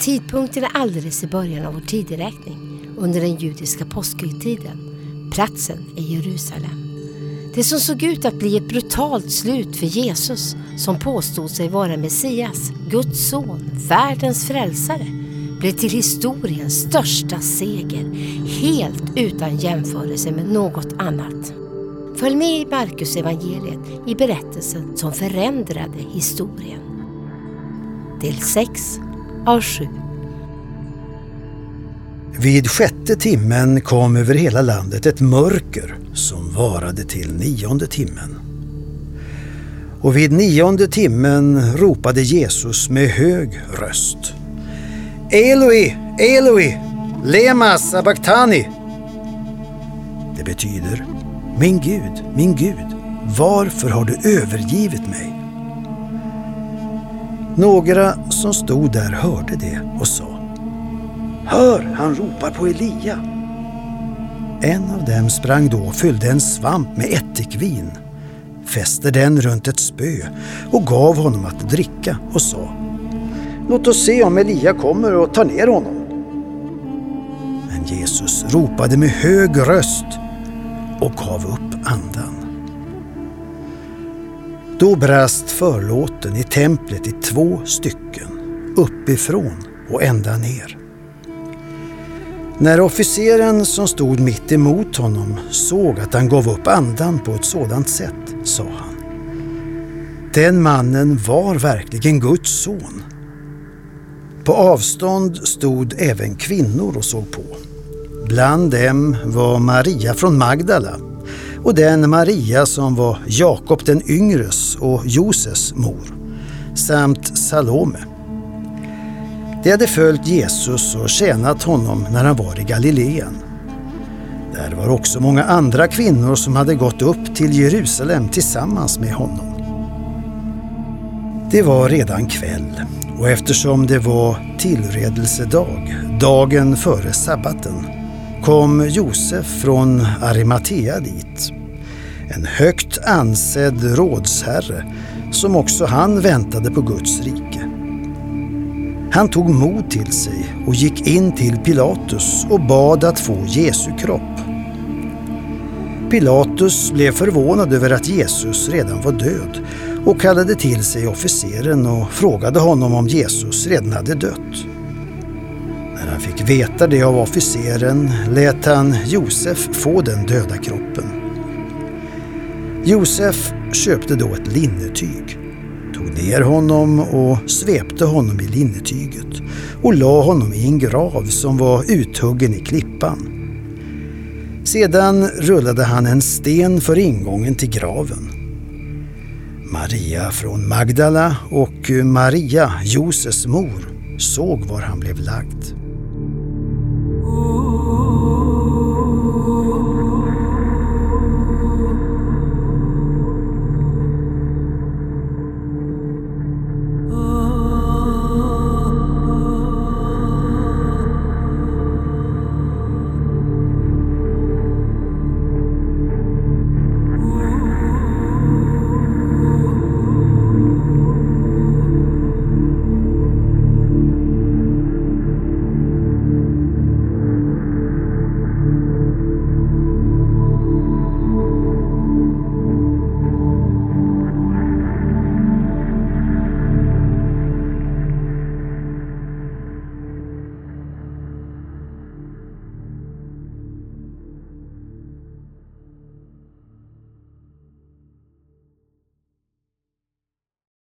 Tidpunkten är alldeles i början av vår tideräkning under den judiska påskhögtiden. Platsen är Jerusalem. Det som såg ut att bli ett brutalt slut för Jesus som påstod sig vara Messias, Guds son, världens frälsare, blev till historiens största seger, helt utan jämförelse med något annat. Följ med i Markus evangeliet i berättelsen som förändrade historien. Del 6 av sju. Vid sjätte timmen kom över hela landet ett mörker som varade till nionde timmen. Och vid nionde timmen ropade Jesus med hög röst. Eloi, Eloi, lema sabachthani. Det betyder Min Gud, min Gud, varför har du övergivit mig? Några som stod där hörde det och sa Hör, han ropar på Elia. En av dem sprang då och fyllde en svamp med ättikvin, fäste den runt ett spö och gav honom att dricka och sa Låt oss se om Elia kommer och tar ner honom. Men Jesus ropade med hög röst och gav upp andan. Då brast förlåten i templet i två stycken, uppifrån och ända ner. När officeren som stod mitt emot honom såg att han gav upp andan på ett sådant sätt sa han. Den mannen var verkligen Guds son. På avstånd stod även kvinnor och såg på. Bland dem var Maria från Magdala och den Maria som var Jakob den yngres och Joses mor samt Salome. De hade följt Jesus och tjänat honom när han var i Galileen. Där var också många andra kvinnor som hade gått upp till Jerusalem tillsammans med honom. Det var redan kväll och eftersom det var tillredelsedag, dagen före sabbaten, kom Josef från Arimatea dit. En högt ansedd rådsherre som också han väntade på Guds rike. Han tog mod till sig och gick in till Pilatus och bad att få Jesu kropp. Pilatus blev förvånad över att Jesus redan var död och kallade till sig officeren och frågade honom om Jesus redan hade dött. När han fick veta det av officeren lät han Josef få den döda kroppen. Josef köpte då ett linnetyg, tog ner honom och svepte honom i linnetyget och la honom i en grav som var uthuggen i klippan. Sedan rullade han en sten för ingången till graven. Maria från Magdala och Maria, Joses mor, såg var han blev lagd.